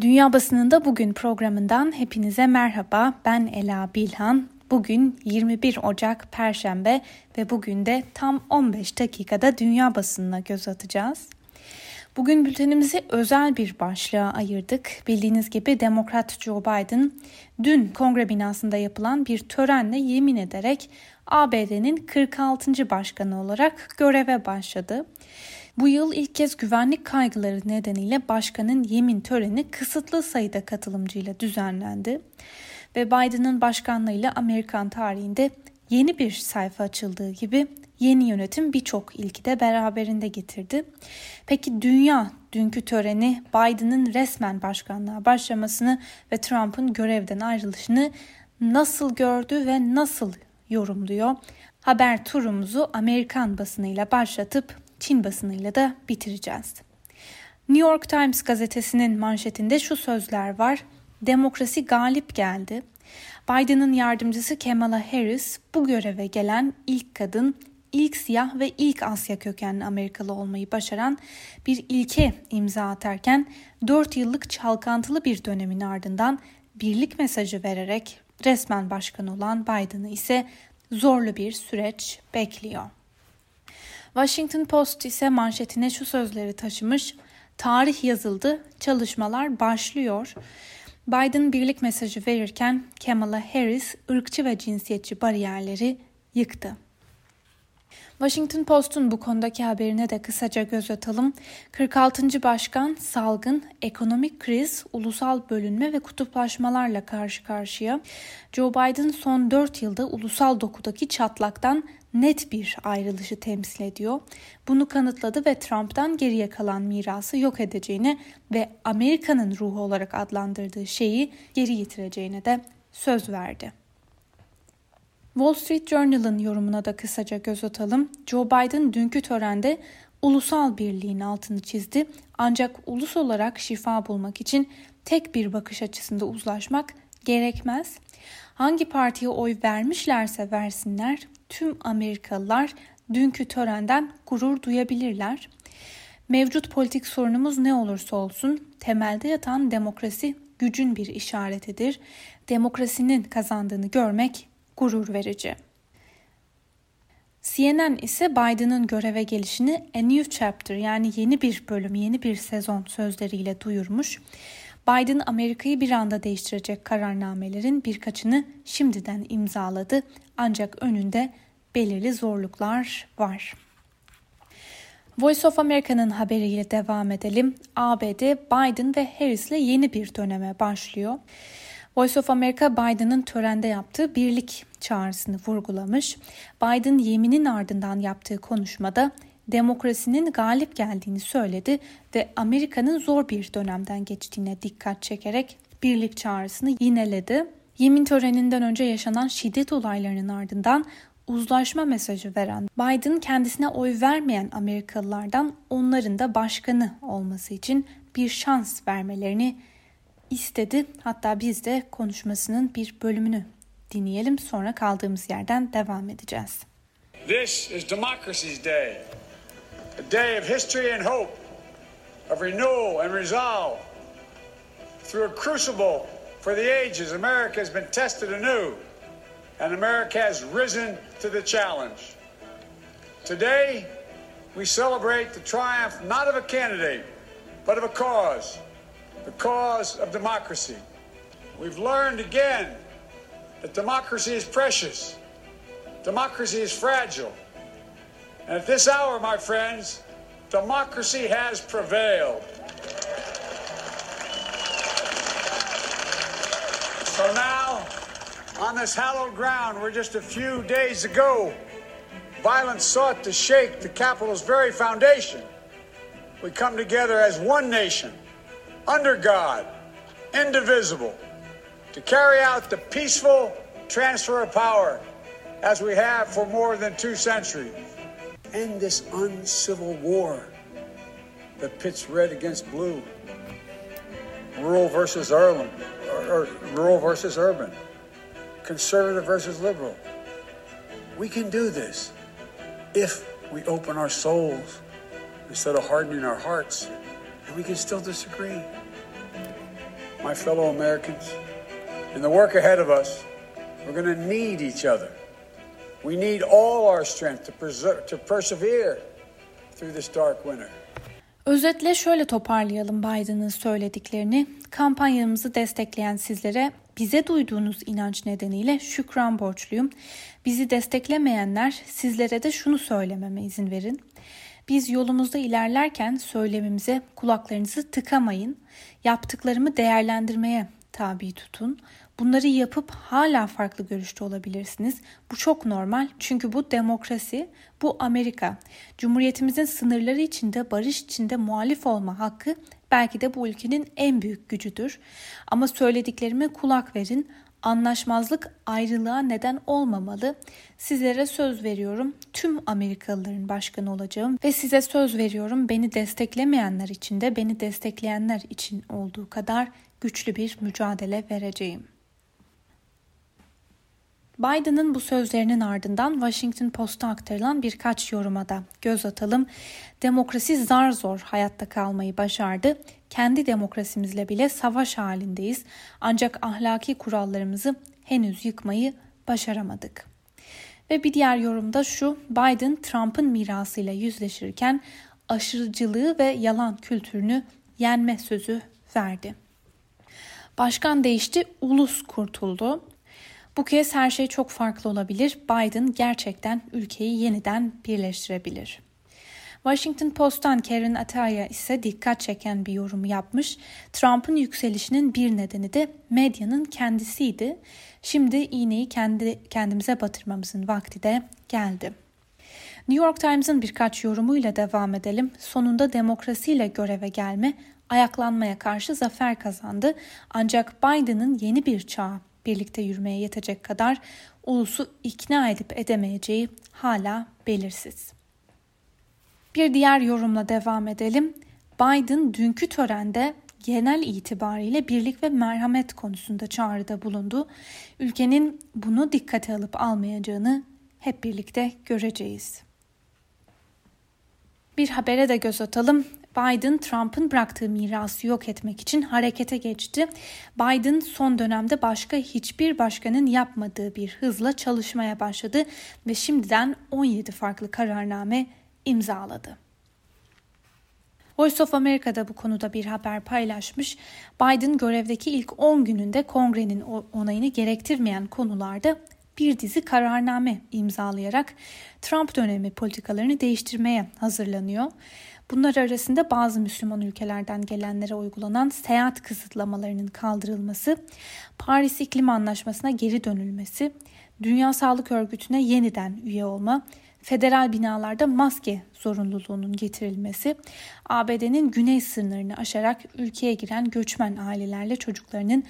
Dünya Basınında Bugün programından hepinize merhaba. Ben Ela Bilhan. Bugün 21 Ocak Perşembe ve bugün de tam 15 dakikada dünya basınına göz atacağız. Bugün bültenimizi özel bir başlığa ayırdık. Bildiğiniz gibi Demokrat Joe Biden dün kongre binasında yapılan bir törenle yemin ederek ABD'nin 46. başkanı olarak göreve başladı. Bu yıl ilk kez güvenlik kaygıları nedeniyle başkanın yemin töreni kısıtlı sayıda katılımcıyla düzenlendi ve Biden'ın başkanlığıyla Amerikan tarihinde yeni bir sayfa açıldığı gibi yeni yönetim birçok ilki de beraberinde getirdi. Peki dünya dünkü töreni Biden'ın resmen başkanlığa başlamasını ve Trump'ın görevden ayrılışını nasıl gördü ve nasıl yorumluyor? Haber turumuzu Amerikan basınıyla başlatıp Çin basınıyla da bitireceğiz. New York Times gazetesinin manşetinde şu sözler var. Demokrasi galip geldi. Biden'ın yardımcısı Kamala Harris bu göreve gelen ilk kadın, ilk siyah ve ilk Asya kökenli Amerikalı olmayı başaran bir ilke imza atarken 4 yıllık çalkantılı bir dönemin ardından birlik mesajı vererek resmen başkan olan Biden'ı ise zorlu bir süreç bekliyor. Washington Post ise manşetine şu sözleri taşımış. Tarih yazıldı, çalışmalar başlıyor. Biden birlik mesajı verirken Kamala Harris ırkçı ve cinsiyetçi bariyerleri yıktı. Washington Post'un bu konudaki haberine de kısaca göz atalım. 46. Başkan salgın, ekonomik kriz, ulusal bölünme ve kutuplaşmalarla karşı karşıya. Joe Biden son 4 yılda ulusal dokudaki çatlaktan net bir ayrılışı temsil ediyor. Bunu kanıtladı ve Trump'tan geriye kalan mirası yok edeceğine ve Amerika'nın ruhu olarak adlandırdığı şeyi geri getireceğine de söz verdi. Wall Street Journal'ın yorumuna da kısaca göz atalım. Joe Biden dünkü törende ulusal birliğin altını çizdi. Ancak ulus olarak şifa bulmak için tek bir bakış açısında uzlaşmak gerekmez. Hangi partiye oy vermişlerse versinler tüm Amerikalılar dünkü törenden gurur duyabilirler. Mevcut politik sorunumuz ne olursa olsun temelde yatan demokrasi gücün bir işaretidir. Demokrasinin kazandığını görmek gurur verici. CNN ise Biden'ın göreve gelişini A New Chapter yani yeni bir bölüm, yeni bir sezon sözleriyle duyurmuş. Biden Amerika'yı bir anda değiştirecek kararnamelerin birkaçını şimdiden imzaladı ancak önünde belirli zorluklar var. Voice of America'nın haberiyle devam edelim. ABD Biden ve Harris ile yeni bir döneme başlıyor. Voice of America Biden'ın törende yaptığı birlik çağrısını vurgulamış. Biden yeminin ardından yaptığı konuşmada demokrasinin galip geldiğini söyledi ve Amerika'nın zor bir dönemden geçtiğine dikkat çekerek birlik çağrısını yineledi. Yemin töreninden önce yaşanan şiddet olaylarının ardından uzlaşma mesajı veren Biden kendisine oy vermeyen Amerikalılardan onların da başkanı olması için bir şans vermelerini istedi. Hatta biz de konuşmasının bir bölümünü dinleyelim sonra kaldığımız yerden devam edeceğiz. This is Democracy's Day. Day of history and hope, of renewal and resolve. Through a crucible for the ages, America has been tested anew, and America has risen to the challenge. Today, we celebrate the triumph not of a candidate, but of a cause the cause of democracy. We've learned again that democracy is precious, democracy is fragile. And at this hour, my friends, democracy has prevailed. So now, on this hallowed ground where just a few days ago violence sought to shake the capital's very foundation, we come together as one nation under God, indivisible, to carry out the peaceful transfer of power as we have for more than two centuries. End this uncivil war that pits red against blue, rural versus urban, or, or rural versus urban, conservative versus liberal. We can do this if we open our souls instead of hardening our hearts, and we can still disagree. my fellow Americans. In the work ahead of us, we're going to need each other. We need all our strength to, preserve, to persevere through this dark winter. Özetle şöyle toparlayalım Biden'ın söylediklerini. Kampanyamızı destekleyen sizlere bize duyduğunuz inanç nedeniyle şükran borçluyum. Bizi desteklemeyenler sizlere de şunu söylememe izin verin. Biz yolumuzda ilerlerken söylemimize kulaklarınızı tıkamayın. Yaptıklarımı değerlendirmeye tabi tutun. Bunları yapıp hala farklı görüşte olabilirsiniz. Bu çok normal çünkü bu demokrasi, bu Amerika. Cumhuriyetimizin sınırları içinde, barış içinde muhalif olma hakkı belki de bu ülkenin en büyük gücüdür. Ama söylediklerime kulak verin. Anlaşmazlık ayrılığa neden olmamalı. Sizlere söz veriyorum tüm Amerikalıların başkanı olacağım ve size söz veriyorum beni desteklemeyenler için de beni destekleyenler için olduğu kadar güçlü bir mücadele vereceğim. Biden'ın bu sözlerinin ardından Washington Post'a aktarılan birkaç yoruma da göz atalım. Demokrasi zar zor hayatta kalmayı başardı. Kendi demokrasimizle bile savaş halindeyiz. Ancak ahlaki kurallarımızı henüz yıkmayı başaramadık. Ve bir diğer yorumda şu, Biden Trump'ın mirasıyla yüzleşirken aşırıcılığı ve yalan kültürünü yenme sözü verdi. Başkan değişti, ulus kurtuldu. Bu kez her şey çok farklı olabilir. Biden gerçekten ülkeyi yeniden birleştirebilir. Washington Post'tan Karen Ataya ise dikkat çeken bir yorum yapmış. Trump'ın yükselişinin bir nedeni de medyanın kendisiydi. Şimdi iğneyi kendi kendimize batırmamızın vakti de geldi. New York Times'ın birkaç yorumuyla devam edelim. Sonunda demokrasiyle göreve gelme, ayaklanmaya karşı zafer kazandı. Ancak Biden'ın yeni bir çağ birlikte yürümeye yetecek kadar ulusu ikna edip edemeyeceği hala belirsiz. Bir diğer yorumla devam edelim. Biden dünkü törende genel itibariyle birlik ve merhamet konusunda çağrıda bulundu. Ülkenin bunu dikkate alıp almayacağını hep birlikte göreceğiz. Bir habere de göz atalım. Biden Trump'ın bıraktığı mirası yok etmek için harekete geçti. Biden son dönemde başka hiçbir başkanın yapmadığı bir hızla çalışmaya başladı ve şimdiden 17 farklı kararname imzaladı. Voice of America'da bu konuda bir haber paylaşmış. Biden görevdeki ilk 10 gününde kongrenin onayını gerektirmeyen konularda bir dizi kararname imzalayarak Trump dönemi politikalarını değiştirmeye hazırlanıyor. Bunlar arasında bazı Müslüman ülkelerden gelenlere uygulanan seyahat kısıtlamalarının kaldırılması, Paris İklim Anlaşması'na geri dönülmesi, Dünya Sağlık Örgütü'ne yeniden üye olma, federal binalarda maske zorunluluğunun getirilmesi, ABD'nin güney sınırını aşarak ülkeye giren göçmen ailelerle çocuklarının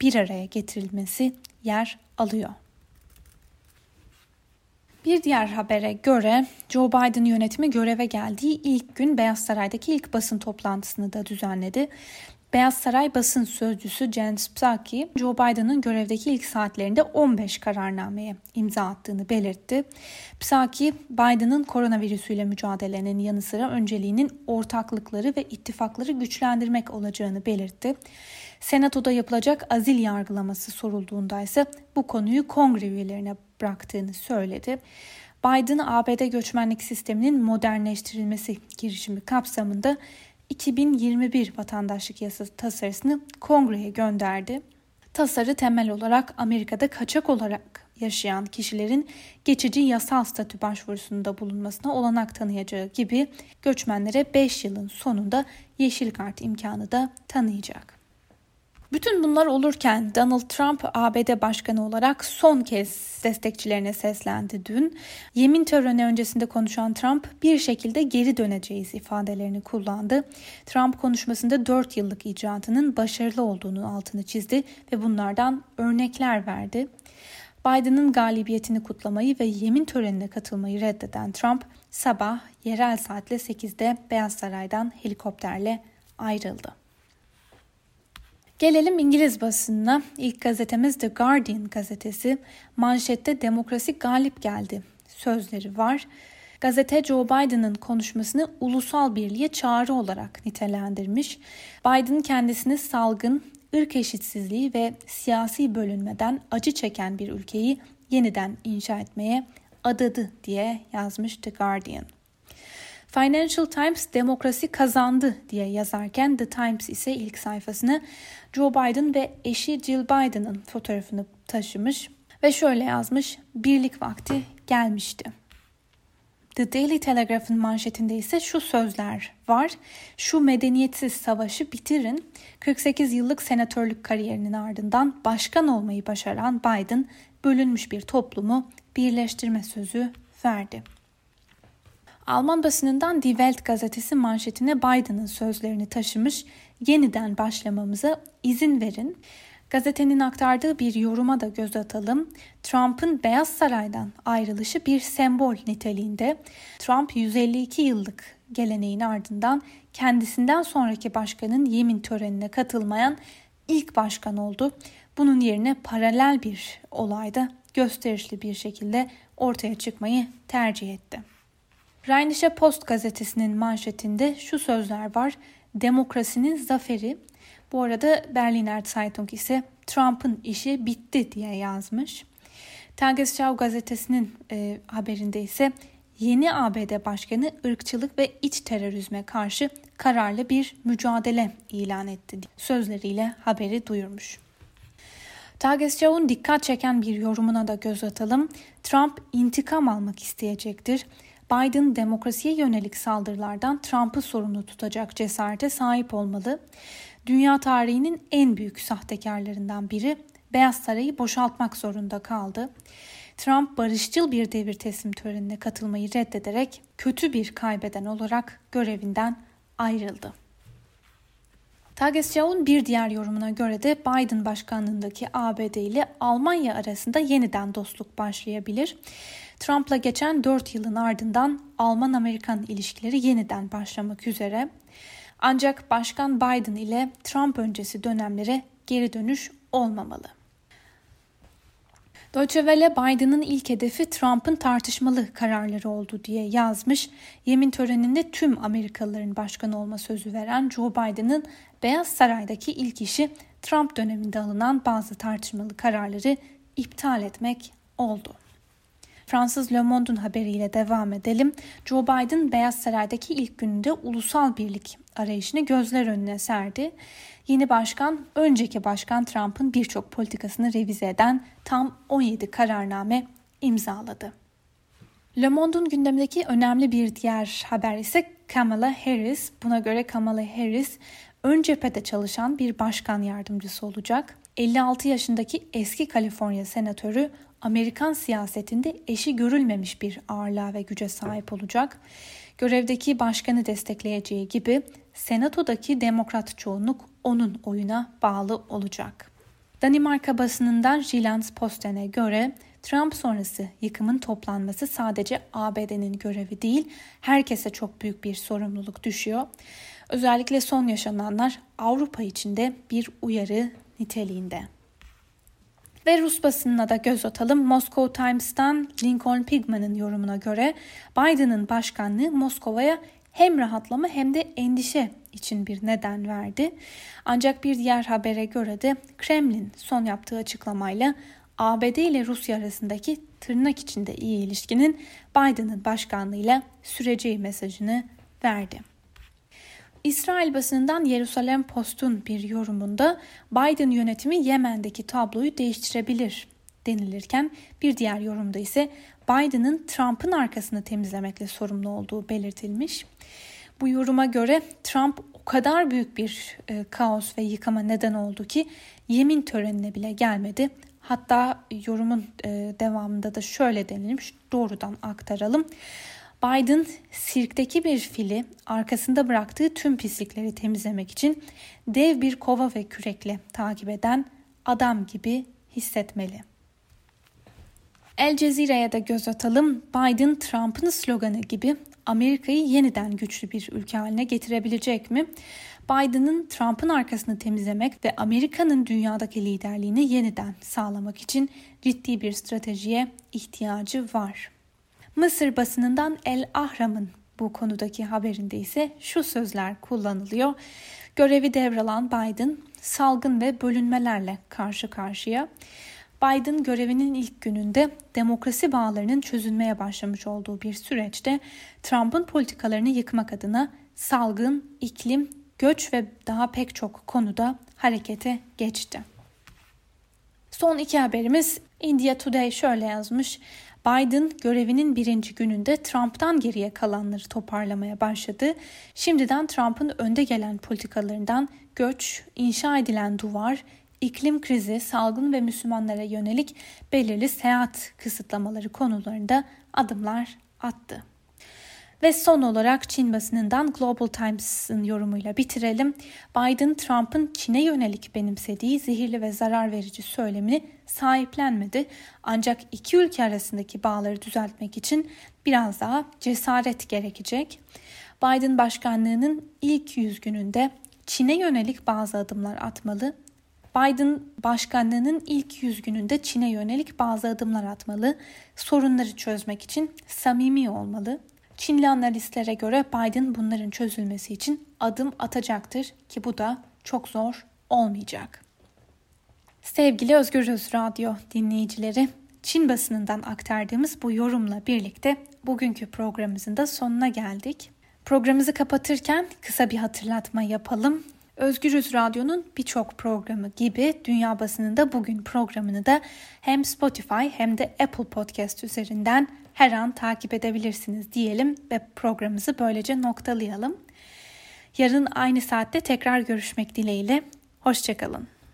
bir araya getirilmesi yer alıyor. Bir diğer habere göre Joe Biden yönetimi göreve geldiği ilk gün Beyaz Saray'daki ilk basın toplantısını da düzenledi. Beyaz Saray basın sözcüsü Jen Psaki, Joe Biden'ın görevdeki ilk saatlerinde 15 kararnameye imza attığını belirtti. Psaki, Biden'ın koronavirüsüyle mücadelenin yanı sıra önceliğinin ortaklıkları ve ittifakları güçlendirmek olacağını belirtti. Senatoda yapılacak azil yargılaması sorulduğunda ise bu konuyu kongre üyelerine bıraktığını söyledi. Biden ABD göçmenlik sisteminin modernleştirilmesi girişimi kapsamında 2021 vatandaşlık yasası tasarısını kongreye gönderdi. Tasarı temel olarak Amerika'da kaçak olarak yaşayan kişilerin geçici yasal statü başvurusunda bulunmasına olanak tanıyacağı gibi göçmenlere 5 yılın sonunda yeşil kart imkanı da tanıyacak. Bütün bunlar olurken Donald Trump ABD Başkanı olarak son kez destekçilerine seslendi dün. Yemin töreni öncesinde konuşan Trump bir şekilde geri döneceğiz ifadelerini kullandı. Trump konuşmasında 4 yıllık icraatının başarılı olduğunu altını çizdi ve bunlardan örnekler verdi. Biden'ın galibiyetini kutlamayı ve yemin törenine katılmayı reddeden Trump sabah yerel saatle 8'de Beyaz Saray'dan helikopterle ayrıldı. Gelelim İngiliz basınına. İlk gazetemiz The Guardian gazetesi. Manşette demokrasi galip geldi sözleri var. Gazete Joe Biden'ın konuşmasını ulusal birliğe çağrı olarak nitelendirmiş. Biden kendisini salgın, ırk eşitsizliği ve siyasi bölünmeden acı çeken bir ülkeyi yeniden inşa etmeye adadı diye yazmış The Guardian. Financial Times demokrasi kazandı diye yazarken The Times ise ilk sayfasına Joe Biden ve eşi Jill Biden'ın fotoğrafını taşımış ve şöyle yazmış birlik vakti gelmişti. The Daily Telegraph'ın manşetinde ise şu sözler var. Şu medeniyetsiz savaşı bitirin. 48 yıllık senatörlük kariyerinin ardından başkan olmayı başaran Biden bölünmüş bir toplumu birleştirme sözü verdi. Alman basınından Die Welt gazetesi manşetine Biden'ın sözlerini taşımış, yeniden başlamamıza izin verin. Gazetenin aktardığı bir yoruma da göz atalım. Trump'ın Beyaz Saray'dan ayrılışı bir sembol niteliğinde. Trump 152 yıllık geleneğin ardından kendisinden sonraki başkanın yemin törenine katılmayan ilk başkan oldu. Bunun yerine paralel bir olayda gösterişli bir şekilde ortaya çıkmayı tercih etti. Rheinische Post gazetesinin manşetinde şu sözler var. Demokrasinin zaferi. Bu arada Berliner Zeitung ise Trump'ın işi bitti diye yazmış. Tagesschau gazetesinin e, haberinde ise yeni ABD Başkanı ırkçılık ve iç terörizme karşı kararlı bir mücadele ilan etti sözleriyle haberi duyurmuş. Tagesschau'un dikkat çeken bir yorumuna da göz atalım. Trump intikam almak isteyecektir. Biden demokrasiye yönelik saldırılardan Trump'ı sorumlu tutacak cesarete sahip olmalı. Dünya tarihinin en büyük sahtekarlarından biri Beyaz Saray'ı boşaltmak zorunda kaldı. Trump barışçıl bir devir teslim törenine katılmayı reddederek kötü bir kaybeden olarak görevinden ayrıldı. Tagesschau'un bir diğer yorumuna göre de Biden başkanlığındaki ABD ile Almanya arasında yeniden dostluk başlayabilir. Trump'la geçen 4 yılın ardından Alman-Amerikan ilişkileri yeniden başlamak üzere. Ancak Başkan Biden ile Trump öncesi dönemlere geri dönüş olmamalı. Deutsche Welle Biden'ın ilk hedefi Trump'ın tartışmalı kararları oldu diye yazmış. Yemin töreninde tüm Amerikalıların başkan olma sözü veren Joe Biden'ın Beyaz Saray'daki ilk işi Trump döneminde alınan bazı tartışmalı kararları iptal etmek oldu. Fransız Le Monde'un haberiyle devam edelim. Joe Biden Beyaz Saray'daki ilk gününde ulusal birlik arayışını gözler önüne serdi. Yeni başkan önceki başkan Trump'ın birçok politikasını revize eden tam 17 kararname imzaladı. Le Monde'un gündemindeki önemli bir diğer haber ise Kamala Harris. Buna göre Kamala Harris ön cephede çalışan bir başkan yardımcısı olacak. 56 yaşındaki eski Kaliforniya senatörü Amerikan siyasetinde eşi görülmemiş bir ağırlığa ve güce sahip olacak. Görevdeki başkanı destekleyeceği gibi senatodaki demokrat çoğunluk onun oyuna bağlı olacak. Danimarka basınından Jyllands-Posten'e göre Trump sonrası yıkımın toplanması sadece ABD'nin görevi değil, herkese çok büyük bir sorumluluk düşüyor. Özellikle son yaşananlar Avrupa için de bir uyarı niteliğinde. Ve Rus basınına da göz atalım. Moscow Times'tan Lincoln Pigman'ın yorumuna göre Biden'ın başkanlığı Moskova'ya hem rahatlama hem de endişe için bir neden verdi. Ancak bir diğer habere göre de Kremlin son yaptığı açıklamayla ABD ile Rusya arasındaki tırnak içinde iyi ilişkinin Biden'ın başkanlığıyla süreceği mesajını verdi. İsrail basından Yerusalem Post'un bir yorumunda Biden yönetimi Yemen'deki tabloyu değiştirebilir denilirken bir diğer yorumda ise Biden'ın Trump'ın arkasını temizlemekle sorumlu olduğu belirtilmiş. Bu yoruma göre Trump o kadar büyük bir e, kaos ve yıkama neden oldu ki yemin törenine bile gelmedi. Hatta yorumun e, devamında da şöyle denilmiş doğrudan aktaralım. Biden sirkteki bir fili arkasında bıraktığı tüm pislikleri temizlemek için dev bir kova ve kürekle takip eden adam gibi hissetmeli. El Cezire'ye de göz atalım. Biden Trump'ın sloganı gibi Amerika'yı yeniden güçlü bir ülke haline getirebilecek mi? Biden'ın Trump'ın arkasını temizlemek ve Amerika'nın dünyadaki liderliğini yeniden sağlamak için ciddi bir stratejiye ihtiyacı var. Mısır basınından El Ahram'ın bu konudaki haberinde ise şu sözler kullanılıyor. Görevi devralan Biden salgın ve bölünmelerle karşı karşıya. Biden görevinin ilk gününde demokrasi bağlarının çözülmeye başlamış olduğu bir süreçte Trump'ın politikalarını yıkmak adına salgın, iklim, göç ve daha pek çok konuda harekete geçti. Son iki haberimiz India Today şöyle yazmış. Biden görevinin birinci gününde Trump'tan geriye kalanları toparlamaya başladı. Şimdiden Trump'ın önde gelen politikalarından göç, inşa edilen duvar, iklim krizi, salgın ve Müslümanlara yönelik belirli seyahat kısıtlamaları konularında adımlar attı. Ve son olarak Çin basınından Global Times'ın yorumuyla bitirelim. Biden, Trump'ın Çin'e yönelik benimsediği zehirli ve zarar verici söylemini sahiplenmedi. Ancak iki ülke arasındaki bağları düzeltmek için biraz daha cesaret gerekecek. Biden başkanlığının ilk yüz gününde Çin'e yönelik bazı adımlar atmalı. Biden başkanlığının ilk yüz gününde Çin'e yönelik bazı adımlar atmalı. Sorunları çözmek için samimi olmalı. Çinli analistlere göre Biden bunların çözülmesi için adım atacaktır ki bu da çok zor olmayacak. Sevgili Özgür Öz Radyo dinleyicileri, Çin basınından aktardığımız bu yorumla birlikte bugünkü programımızın da sonuna geldik. Programımızı kapatırken kısa bir hatırlatma yapalım. Özgürüz Radyo'nun birçok programı gibi Dünya Basınında Bugün programını da hem Spotify hem de Apple Podcast üzerinden her an takip edebilirsiniz diyelim ve programımızı böylece noktalayalım. Yarın aynı saatte tekrar görüşmek dileğiyle. Hoşçakalın.